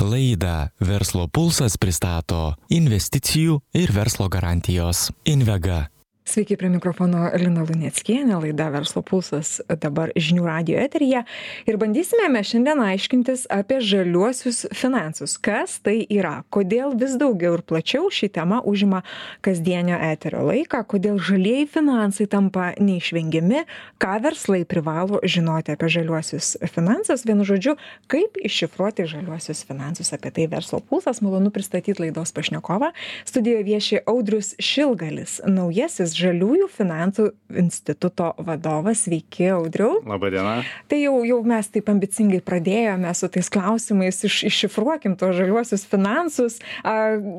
Laidą Verslo pulsas pristato investicijų ir verslo garantijos Invega. Sveiki, prie mikrofono Lina Lunieckienė, laida Verslo pulsas dabar žinių radio eteryje. Ir bandysime mes šiandien aiškintis apie žaliuosius finansus. Kas tai yra, kodėl vis daugiau ir plačiau ši tema užima kasdienio eterio laiką, kodėl žalieji finansai tampa neišvengiami, ką verslai privalo žinoti apie žaliuosius finansus. Vienu žodžiu, kaip iššifruoti žaliuosius finansus. Apie tai Verslo pulsas malonu pristatyti laidos pašnekovą. Studijoje vieši Audrius Šilgalis, naujasis žaliųjų finansų instituto vadovas. Sveiki, Audriau. Labadiena. Tai jau, jau mes taip ambicingai pradėjome su tais klausimais, iš, iššifruokim tos žaliuosius finansus.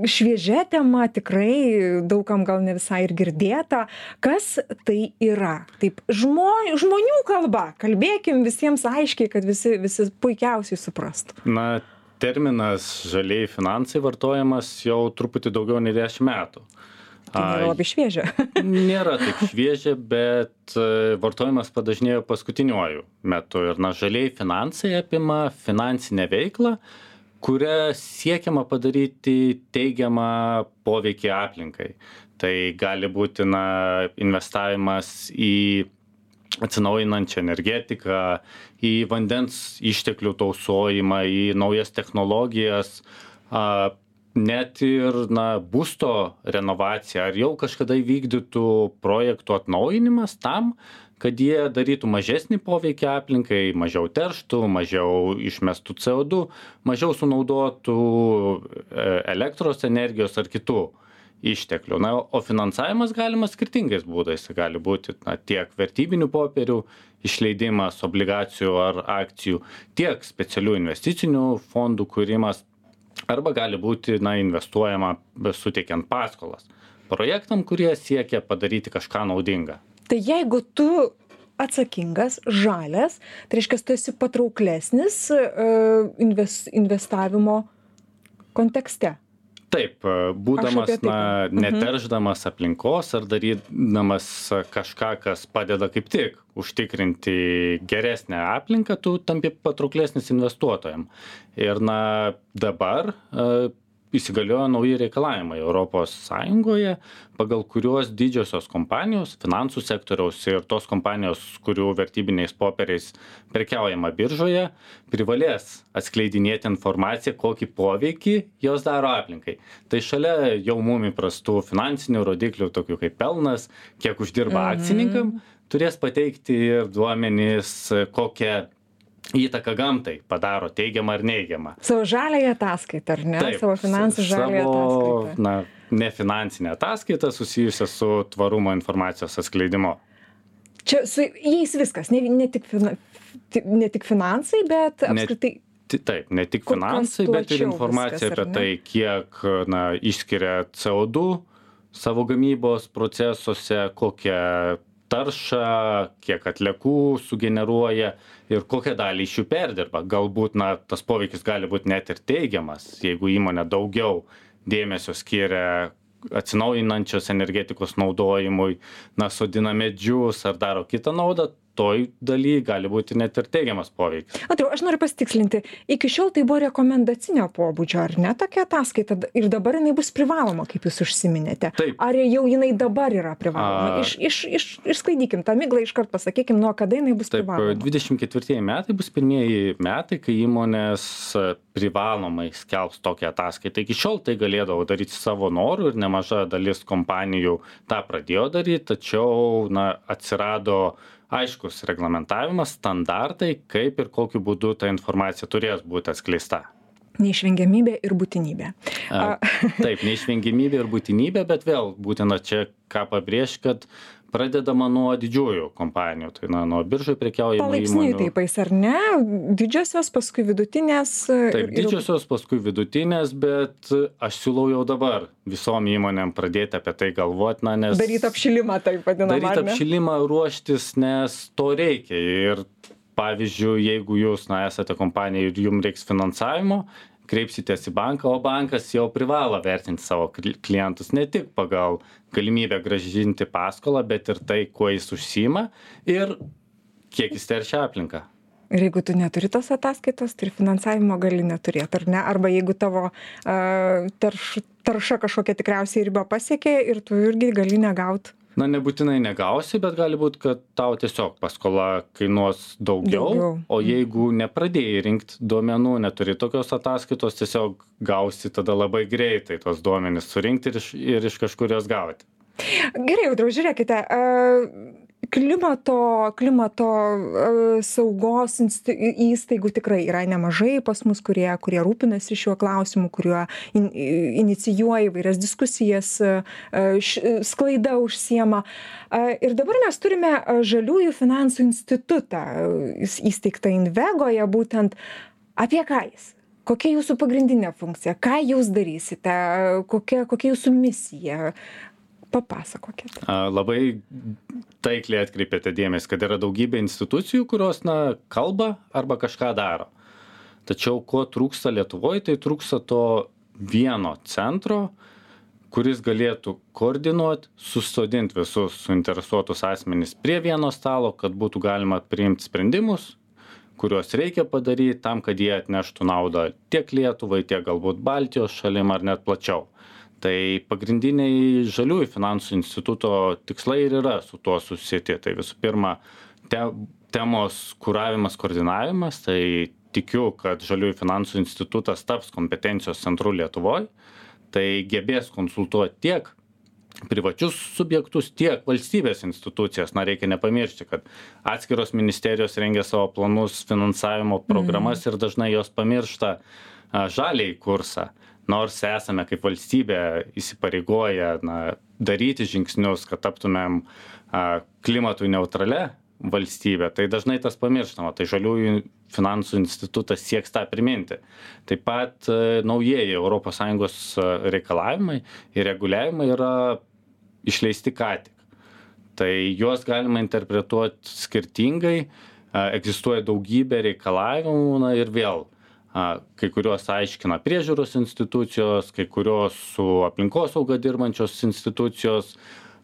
Šviežia tema tikrai daugam gal ne visai ir girdėta. Kas tai yra? Taip, žmo, žmonių kalba. Kalbėkim visiems aiškiai, kad visi, visi puikiausiai suprastų. Na, terminas žaliai finansai vartojamas jau truputį daugiau nei 10 metų. Tai nėra labai šviežia. nėra taip šviežia, bet e, vartojimas padažnėjo paskutiniuoju metu. Ir na, žaliai finansai apima finansinę veiklą, kuria siekiama padaryti teigiamą poveikį aplinkai. Tai gali būti na, investavimas į atsinaujinančią energetiką, į vandens išteklių tausojimą, į naujas technologijas, net ir na būsto renovacija ar jau kažkada įvykdytų projektų atnaujinimas tam kad jie darytų mažesnį poveikį aplinkai mažiau terštų mažiau išmestų co2 mažiau sunaudotų e, elektros energijos ar kitų išteklių. Na o finansavimas galimas skirtingais būdais. Tai gali būti tiek vertybinių popierių išleidimas obligacijų ar akcijų tiek specialių investicinių fondų kūrimas arba gali būti na investuojama suteikiant paskolas projektam kurie siekia padaryti kažką naudinga Tai jeigu tu atsakingas, žalias, tai reiškia, tu esi patrauklesnis invest, investavimo kontekste. Taip, būdamas, tai na, mhm. neterždamas aplinkos ar darydamas kažką, kas padeda kaip tik užtikrinti geresnę aplinką, tu tampi patrauklesnis investuotojam. Ir, na, dabar įsigaliojo nauji reikalavimai europos sąjungoje pagal kuriuos didžiosios kompanijos finansų sektoriaus ir tos kompanijos kurių vertybiniais popieriais prekiaujama biržoje privalės atskleidinėti informaciją kokį poveikį jos daro aplinkai tai šalia jau mum įprastų finansinių rodiklių tokių kaip pelnas kiek uždirba Mhm. akcininkam turės pateikti ir duomenis kokią įtaką gamtai padaro teigiamą ar neigiamą Savo žaliąją ataskaitą, ar ne? Taip, Savo finansų savo, ataskaitą. na, nefinansinę ataskaitą susijusią su tvarumo informacijos atskleidimu. Čia su jais viskas, ne, ne, tik, fina, ne tik finansai, bet Ne- apskritai. Ti- Taip, ne tik finansai, bet ir informacija viskas, apie ne? tai, kiek na, išskiria CO2 savo gamybos procesuose, kokią taršą, kiek atliekų sugeneruoja ir kokią dalį iš jų perdirba. Galbūt na, tas poveikis gali būti net ir teigiamas, jeigu įmonė daugiau dėmesio skiria atsinaujinančios energetikos naudojimui, na, sodina medžius ar daro kitą naudą, toj daly gali būti net ir teigiamas poveikis. Atriu, aš noriu pasitikslinti, iki šiol tai buvo rekomendacinio pobūdžio, ar ne tokia ataskaita ir dabar jinai bus privaloma, kaip jūs užsiminėte. Taip. Ar jau jinai dabar yra privaloma? A- Iš, iš, iš, išsklaidykim tą miglą iškart, pasakykim, nuo kada jinai bus Taip, privaloma. 24 metai bus pirmieji metai, kai įmonės privalomai skelbs tokią ataskaitą. Iki šiol tai galėdavo daryti savo norų ir nemaža dalis kompanijų tą pradėjo daryti, tačiau na, atsirado aiškus reglamentavimas, standartai, kaip ir kokiu būdu ta informacija turės būti atskleista. Neišvengiamybė ir būtinybė. A, Taip, neišvengiamybė ir būtinybė, bet vėl būtina čia ką pabrėžti, kad pradedama nuo didžiųjų kompanijų, tai na, nuo biržai prekiaujamų įmonių. taip eis, ar ne? Didžiosios, paskui vidutinės. Taip, didžiosios, paskui vidutinės, bet aš siūlau jau dabar visom įmonėm pradėti apie tai galvoti, na, nes... Daryti apšilimą, taip vadinamą. Daryti ar ne? apšilimą, ruoštis, nes to reikia. Ir pavyzdžiui, jeigu jūs, na, esate kompanija ir jums reiks finansavimo, kreipsitės į banką, o bankas jau privalo vertinti savo kli- klientus ne tik pagal galimybę gražinti paskolą, bet ir tai, kuo jis užsima ir kiek jis teršia aplinką. ir jeigu tu neturi tos ataskaitos tai finansavimo gali neturėt ar ne arba jeigu tavo a tarš tarša kažkokia tikriausiai ribą pasiekė ir tu irgi gali negaut na nebūtinai negausi bet gali būt kad tau tiesiog paskola kainuos daugiau Daugiau. o jeigu nepradėjai rinkt duomenų neturi tokios ataskaitos tiesiog gausi tada labai greitai tuos duomenis surinkt ir iš ir iš kažkur juos gauti gerai audriau žiūrėkite klimato klimato a saugos insti įstaigų tikrai yra nemažai pas mus kurie kurie rūpinasi šiuo klausimu kuriuo in inicijuoja įvairias diskusijas a š sklaida užsiema. A ir dabar mes turime žaliųjų finansų institutą jis įsteigtą invegoje būtent. Apie ką jis? Kokia jūsų pagrindinė funkcija? Ką jūs darysite? Kokia kokia jūsų misija papasakokit. Labai taikliai atkreipėte dėmesį kad yra daugybė institucijų kurios na kalba arba kažką daro. Tačiau ko trūksta lietuvoj tai trūksta to vieno centro kuris galėtų koordinuot susodint visus suinteresuotus asmenis prie vieno stalo kad būtų galima priimt sprendimus kuriuos reikia padaryt tam kad jie atneštų naudą tiek lietuvai tiek galbūt baltijos šalim ar net plačiau tai pagrindiniai žaliųjų finansų instituto tikslai ir yra su tuo susieti. Tai visų pirma te temos kuravimas koordinavimas. Tai tikiu kad žaliųjų finansų institutas taps kompetencijos centru lietuvoj. Tai gebės konsultuot tiek privačius subjektus tiek valstybės institucijas. Na reikia nepamiršti kad atskiros ministerijos rengia savo planus finansavimo programas ir dažnai jos pamiršta žaliąjį kursą nors esame kaip valstybė įsipareigoję na daryti žingsnius kad taptumėm a klimatui neutralia valstybe tai dažnai tas pamirštama tai žaliųjų finansų institutas sieks tą priminti. Taip pat naujieji europos sąjungos reikalavimai ir reguliavimai yra išleisti ką tik. Tai juos galima interpretuot skirtingai egzistuoja daugybė reikalavimų na ir vėl a kai kuriuos aiškina priežiūros institucijos kai kurios su aplinkosauga dirbančios institucijos.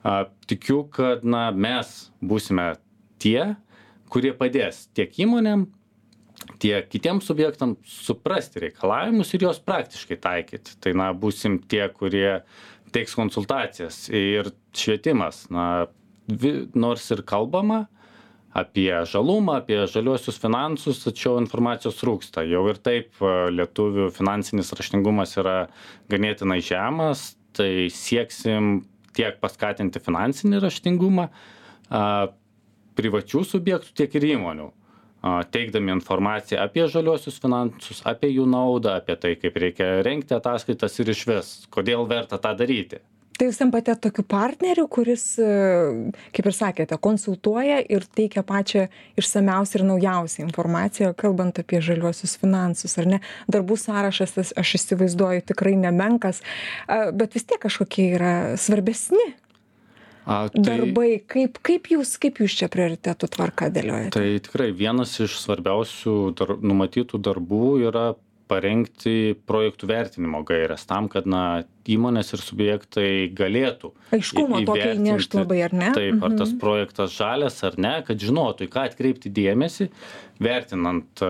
A tikiu kad na mes būsime tie kurie padės tiek įmonėm tiek kitiem subjektam suprasti reikalavimus ir juos praktiškai taikyt tai na būsim tie kurie teiks konsultacijas ir švietimas na vi nors ir kalbama apie žalumą apie žaliuosius finansus tačiau informacijos trūksta. Jau ir taip lietuvių finansinis raštingumas yra ganėtinai žemas tai sieksim tiek paskatinti finansinį raštingumą a privačių subjektų tiek ir įmonių. A teikdami informaciją apie žaliuosius finansus apie jų naudą apie tai kaip reikia rengti ataskaitas ir išvis kodėl verta tą daryti tai jūs tampate tokiu partneriu kuris kaip ir sakėte konsultuoja ir teikia pačią išsamiausią ir naujausią informaciją kalbant apie žaliuosius finansus ar ne? Darbų sąrašas tas aš įsivaizduoju tikrai nemenkas bet vis tiek kažkokie yra svarbesni a tai darbai. Kaip kaip jūs kaip jūs čia prioritetų tvarka dėliojate? Tai tikrai vienas iš svarbiausių dar numatytų darbų yra parengti projektų vertinimo gaires tam kad na įmonės ir subjektai galėtų aiškumo tokio įnešt labai ar ne taip ar tas Mhm. projektas žalias ar ne kad žinotų į ką atkreipti dėmesį vertinant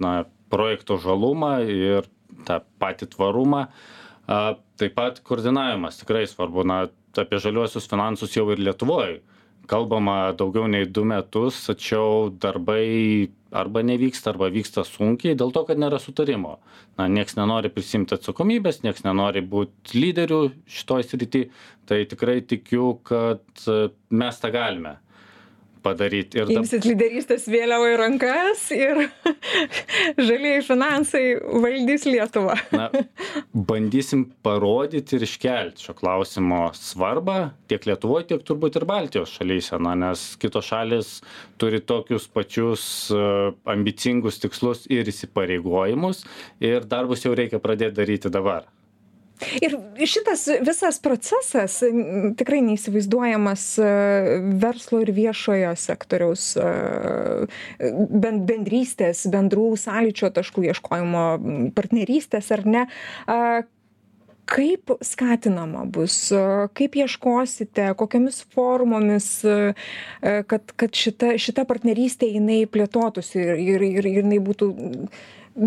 na projekto žalumą ir tą patį tvarumą a taip pat koordinavimas tikrai svarbu na apie žaliuosius finansus jau ir lietuvoj kalbama daugiau nei du metus tačiau darbai arba nevyksta arba vyksta sunkiai dėl to kad nėra sutarimo. Na nieks nenori prisiimt atsakomybės nieks nenori būt lyderiu šitoj srity. Tai tikrai tikiu kad mes tą galime padaryt ir dab imsit lyderystės vėliavą į rankas ir žalieji finansai valdys lietuvą. Na bandysim parodyt ir iškelt šio klausimo svarbą tiek lietuvoj tiek turbūt ir baltijos šalyse na nes kitos šalys turi tokius pačius ambicingus tikslus ir įsipareigojimus ir darbus jau reikia pradėt daryti dabar ir šitas visas procesas tikrai neįsivaizduojamas verslo ir viešojo sektoriaus ben bendrystės bendrų sąlyčio taškų ieškojimo partnerystės ar ne? Kaip skatinama bus kaip ieškosite kokiomis formomis kad kad šita šita partnerystė jinai plėtotųsi ir ir ir jinai būtų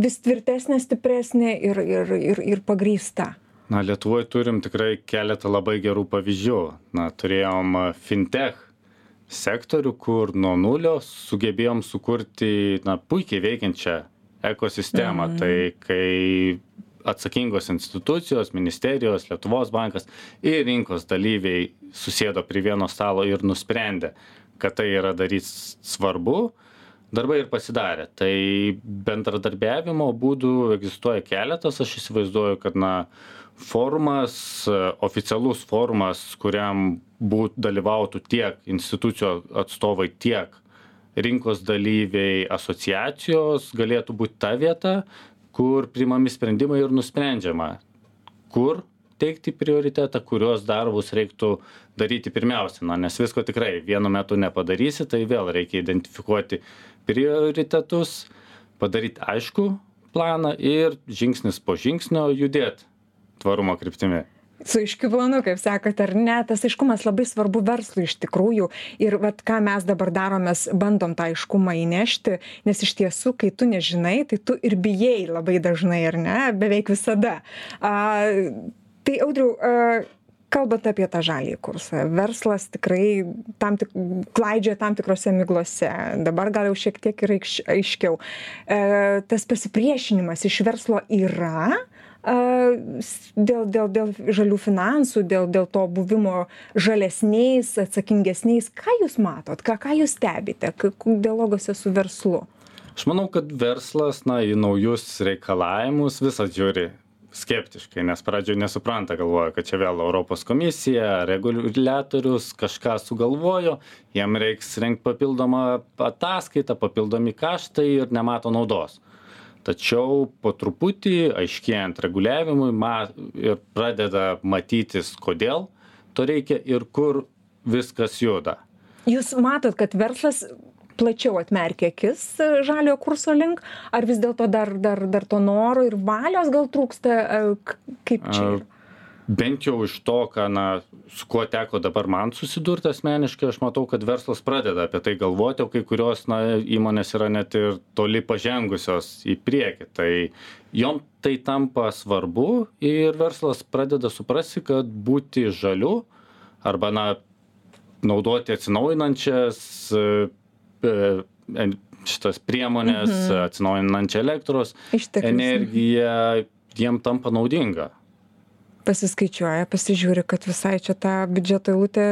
vis tvirtesnė stipresnė ir ir ir ir pagrįsta na lietuvoj turim tikrai keletą labai gerų pavyzdžių. Na turėjom fintech sektorių kur nuo nulio sugebėjom sukurti na puikiai veikiančią ekosistemą. Mhm. tai kai atsakingos institucijos ministerijos lietuvos bankas ir rinkos dalyviai susėdo prie vieno stalo ir nusprendė kad tai yra daryt svarbu darbai ir pasidarė. Tai bendradarbiavimo būdų egzistuoja keletas. Aš įsivaizduoju kad na forumas oficialus forumas kuriam būt dalyvautų tiek institucijų atstovai tiek rinkos dalyviai asociacijos galėtų būt ta vieta kur priimami sprendimai ir nusprendžiama kur teikti prioritetą kuriuos darbus reiktų daryti pirmiausia. Na nes visko tikrai vienu metu nepadarysi tai vėl reikia identifikuoti prioritetus padaryt aiškų planą ir žingsnis po žingsnio judėt tvarumo kryptimi. Su aiškiu planu kaip sakot ar ne? Tas aiškumas labai svarbu verslui iš tikrųjų. Ir vat ką mes dabar darom mes bandom tą aiškumą įnešti nes iš tiesų kai tu nežinai tai tu ir bijai labai dažnai ar ne? Beveik visada. A tai audriau a kalbant apie tą žaliąjį kursą verslas tikrai tam tik klaidžioja tam tikrose miglose. Dabar gal jau šiek tiek ir aiškiau. E tas pasipriešinimas iš verslo yra dėl dėl dėl žalių finansų dėl dėl to buvimo žalesniais atsakingesniais ką jūs matot ką ką jūs stebite k dialoguose su verslu? Aš manau kad verslas na į naujus reikalavimus visad žiūri skeptiškai nes pradžioj nesupranta galvoja kad čia vėl europos komisija reguliatorius kažką sugalvojo jiem reiks rengt papildomą ataskaitą papildomi kaštai ir nemato naudos tačiau po truputį aiškėjant reguliavimui ma ir pradeda matytis kodėl to reikia ir kur viskas juda. Jūs matot kad verslas plačiau atmerkia akis žaliojo kurso link? Ar vis dėlto dar dar dar to noro ir valios gal trūksta k kaip čia yra bent jau iš to ką na su kuo teko dabar man susidurt asmeniškai aš matau kad verslas pradeda apie tai galvoti o kai kurios na įmonės yra net ir toli pažengusios į priekį. Tai jom tai tampa svarbu ir verslas pradeda suprasti kad būti žaliu arba na naudoti atsinaujinančias e, en šitas priemones atsinaujinančią elektros energiją jiem tampa naudinga pasiskaičiuoja pasižiūri kad visai čia ta biudžeto eilutė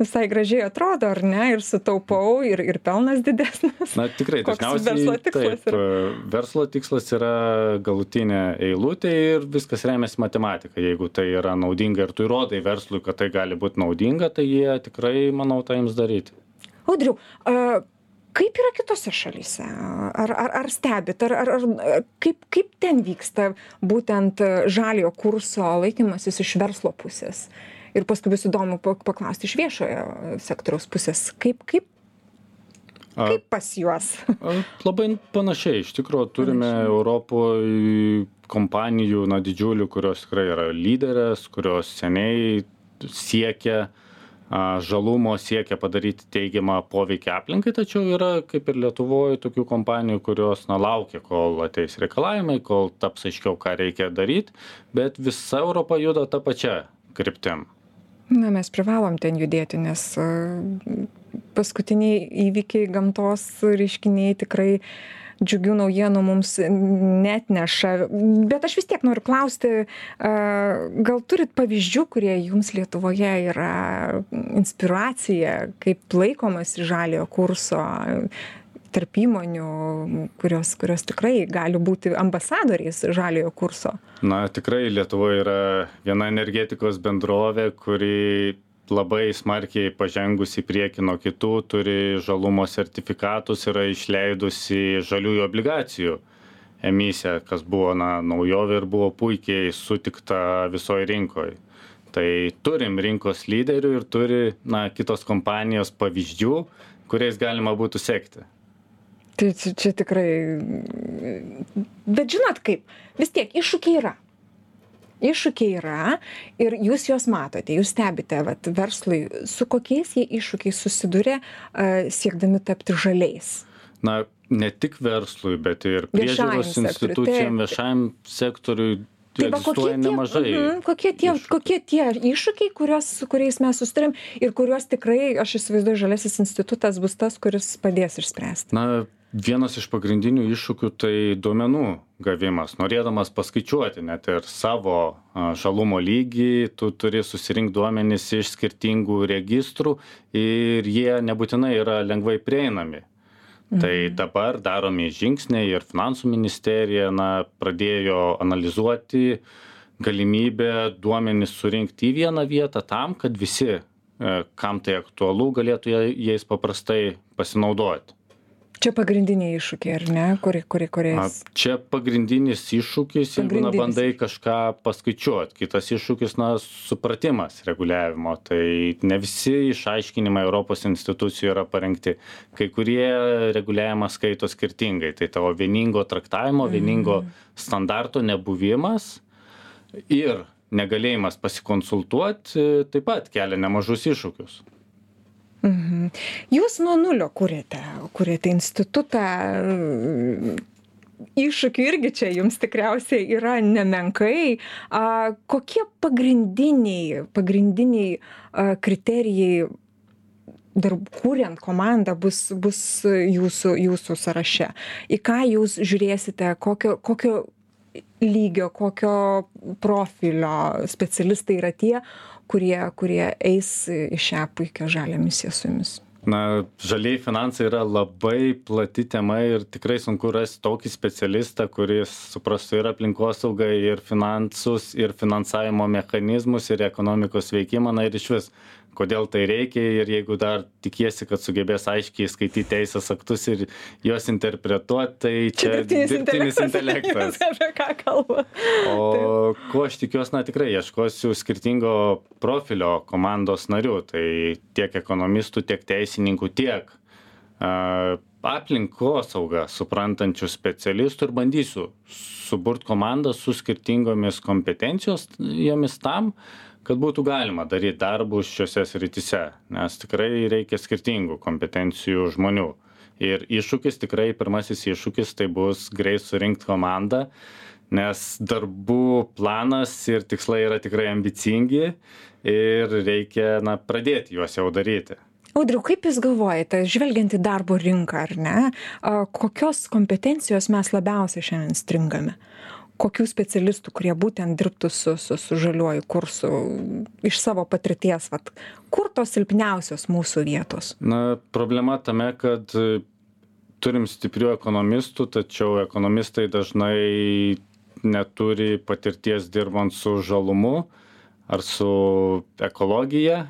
visai gražiai atrodo ar ne ir sutaupau ir ir pelnas didesnis. Na tikrai Koks dažniausiai verslo tikslas taip e, verslo tikslas yra galutinė eilutė ir viskas remiasi matematika. Jeigu tai yra naudinga ir tu įrodai verslui kad tai gali būt naudinga tai jie tikrai manau tą ims daryti. Audriau a kaip yra kitose šalyse? Ar ar ar stebit? Ar ar ar kaip kaip ten vyksta būtent žaliojo kurso laikymasis iš verslo pusės? Ir paskui bus įdomu pa paklausti iš viešojo sektoriaus pusės. Kaip kaip kaip pas juos? Labai panašiai, iš tikrųjų turime Europoje kompanijų, na, didžiulių, kurios tikrai yra lyderės, kurios seniai siekia a, žalumo, siekia padaryti teigiamą poveikį aplinkai, tačiau yra, kaip ir Lietuvoje, tokių kompanijų, kurios, na, laukia, kol ateis reikalavimai, kol taps aiškiau, ką reikia daryti, bet visa Europa juda tą pačią kryptim. na mes privalom ten judėti nes paskutiniai įvykiai gamtos reiškiniai tikrai džiugių naujienų mums neatneša bet aš vis tiek noriu klausti gal turit pavyzdžių kurie jums lietuvoje yra inspiracija kaip laikomasi žaliojo kurso tarp įmonių kurios kurios tikrai gali būti ambasadoriais žaliojo kurso? Na, tikrai Lietuvoje yra viena energetikos bendrovė, kuri labai smarkiai pažengusi į priekį nuo kitų, turi žalumo sertifikatus, yra išleidusi žaliųjų obligacijų emisiją, kas buvo na, naujovė ir buvo puikiai sutikta visoje rinkoje. Tai turim rinkos lyderių ir turi na, kitos kompanijos pavyzdžių, kuriais galima būtų sekti. tai čia čia tikrai bet žinot kaip vis tiek iššūkiai yra iššūkiai yra ir jūs juos matote jūs stebite vat verslui su kokiais jie iššūkiais susiduria a, siekdami tapti žaliais na ne tik verslui bet ir priežiūros institucijom viešajam sektoriui Tai va, kokie tie, nemažai mhm, kokie, tie, iššūkių. kokie tie iššūkiai, kuriuos, su kuriais mes susitarėm ir kuriuos tikrai, aš įsivaizduoju, Žalesis institutas bus tas, kuris padės išspręsti. na vienas iš pagrindinių iššūkių tai duomenų gavimas. Norėdamas paskaičiuoti net ir savo žalumo lygį tu turi susirinkt duomenis iš skirtingų registrų ir jie nebūtinai yra lengvai prieinami. Tai dabar daromi žingsniai ir finansų ministerija na pradėjo analizuoti galimybę duomenis surinkt į vieną vietą tam kad visi e, kam tai aktualu galėtų jai- jais paprastai pasinaudoti Čia pagrindiniai iššūkiai, ar ne, kuri, kuri, kuriais. čia pagrindinis iššūkis, jeigu na, bandai kažką paskaičiuoti. Kitas iššūkis, na, supratimas reguliavimo. Tai ne visi išaiškinimai Europos institucijų yra parengti. Kai kurie reguliavimą skaito skirtingai. Tai tavo vieningo traktavimo, vieningo standarto nebuvimas ir negalėjimas pasikonsultuoti taip pat kelia nemažus iššūkius. Mhm. Jūs nuo nulio kūrėte, kūrėte institutą. Iššūkių irgi čia jums tikriausiai yra nemenkai. A, kokie pagrindiniai, pagrindiniai a, kriterijai darb, kuriant komandą bus, bus jūsų, jūsų sąraše? Į ką jūs žiūrėsite, kokio, kokio lygio, kokio profilio specialistai yra tie, kurie, kurie eis į šią puikią žalę misiją su jumis? na žalieji finansai yra labai plati tema ir tikrai sunku rasti tokį specialistą kuris suprastų ir aplinkosaugą ir finansus ir finansavimo mechanizmus ir ekonomikos veikimą na ir išvis kodėl tai reikia ir jeigu dar tikiesi kad sugebės aiškiai skaityt teisės aktus ir juos interpretuot tai čia dirbtinis intelektas. Apie ką kalba? O ko aš tikiuosi, na tikrai ieškosiu skirtingo profilio komandos narių, tai tiek ekonomistų, tiek teisininkų, tiek uh, aplinkosaugą suprantančių specialistų ir bandysiu suburti komandą su skirtingomis kompetencijos jomis tam, kad būtų galima daryti darbus šiuose srityse, nes tikrai reikia skirtingų kompetencijų žmonių. Ir iššūkis, tikrai pirmasis iššūkis, tai bus greit surinkti komandą, nes darbų planas ir tikslai yra tikrai ambicingi ir reikia na, pradėti juos jau daryti. Audriu, kaip Jūs galvojate, žvelgiant į darbo rinką ar ne, kokios kompetencijos mes labiausiai šiandien stringame? Kokių specialistų, kurie būtent dirbtų su, su, su žaliuoju kursu iš savo patirties, vat, kur tos silpniausios mūsų vietos? Na, problema tame, kad e, turim stiprių ekonomistų, tačiau ekonomistai dažnai neturi patirties dirbant su žalumu ar su ekologija.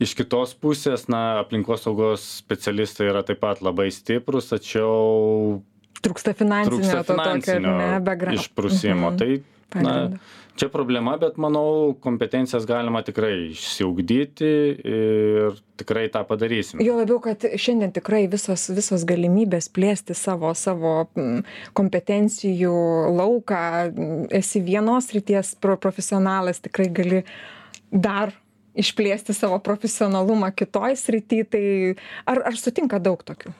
Iš kitos pusės, na, aplinkosaugos specialistai yra taip pat labai stiprus, tačiau Trūksta finansinio trūksta to tokio, finansinio ne, išprusimo. Mhm. Tai, na, Pagrindo. čia problema, bet manau, kompetencijas galima tikrai išsiugdyti ir tikrai tą padarysim. Jo labiau, kad šiandien tikrai visos, visos galimybės plėsti savo, savo kompetencijų lauką, esi vienos ryties pro, profesionalas, tikrai gali dar išplėsti savo profesionalumą kitoj srity, tai ar, ar sutinka daug tokių?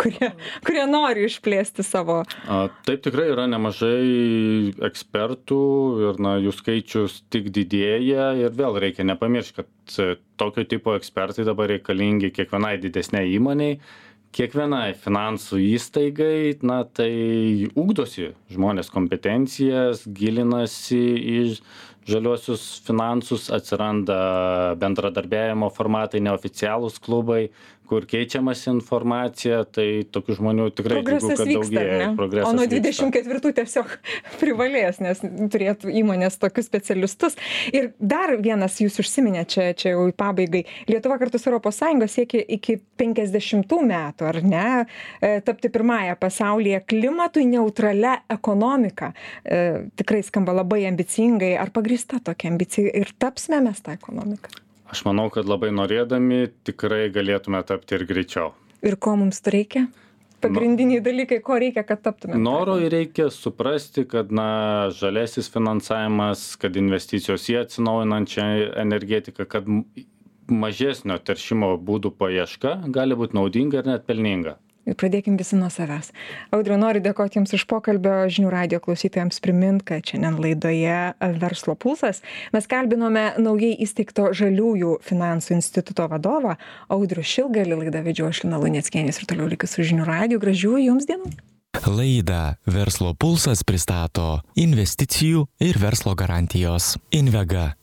Kurie, kurie nori išplėsti savo. A, Taip tikrai yra nemažai ekspertų ir na, jų skaičius tik didėja ir vėl reikia nepamiršti, kad e, tokio tipo ekspertai dabar reikalingi kiekvienai didesniai įmoniai, kiekvienai finansų įstaigai, na tai ugdosi žmonės kompetencijas, gilinasi į žaliuosius finansus, atsiranda bendradarbiavimo formatai, neoficialūs klubai, kur keičiamasi informacija, tai tokių žmonių tikrai džiugu, Progresas kad vyksta, daugėja. O nuo vyksta. 24 tiesiog privalės, nes turėtų įmonės tokius specialistus. Ir dar vienas jūs užsiminė čia, čia jau į pabaigai. Lietuva kartu su ES siekia iki 50 metų, ar ne, e, tapti pirmąją pasaulyje klimatui neutralia ekonomika. E, tikrai skamba labai ambicingai. Ar pagrįsta tokia ambicija ir tapsime mes tą ekonomiką? Aš manau, kad labai norėdami tikrai galėtume tapti ir greičiau. Ir ko mums reikia? pagrindiniai dalykai, ko reikia, kad taptume? Noro reikia suprasti, kad na, žalesis finansavimas, kad investicijos į atsinaujinančią energetiką, kad mažesnio teršimo būdų paieška gali būti naudinga ir net pelninga ir pradėkim visi nuo savęs. Audriau noriu dėkoti jums už pokalbio žinių radijo klausytojams primint kad šiandien laidoje verslo pulsas mes kalbinome naujai įsteigto žaliųjų finansų instituto vadovą audrių šilgalį. Laidą vedžiau aš lina luneckienė ir toliau likit su žinių radiju. Gražių jums dienų. Laidą Verslo pulsas pristato investicijų ir verslo garantijos Invega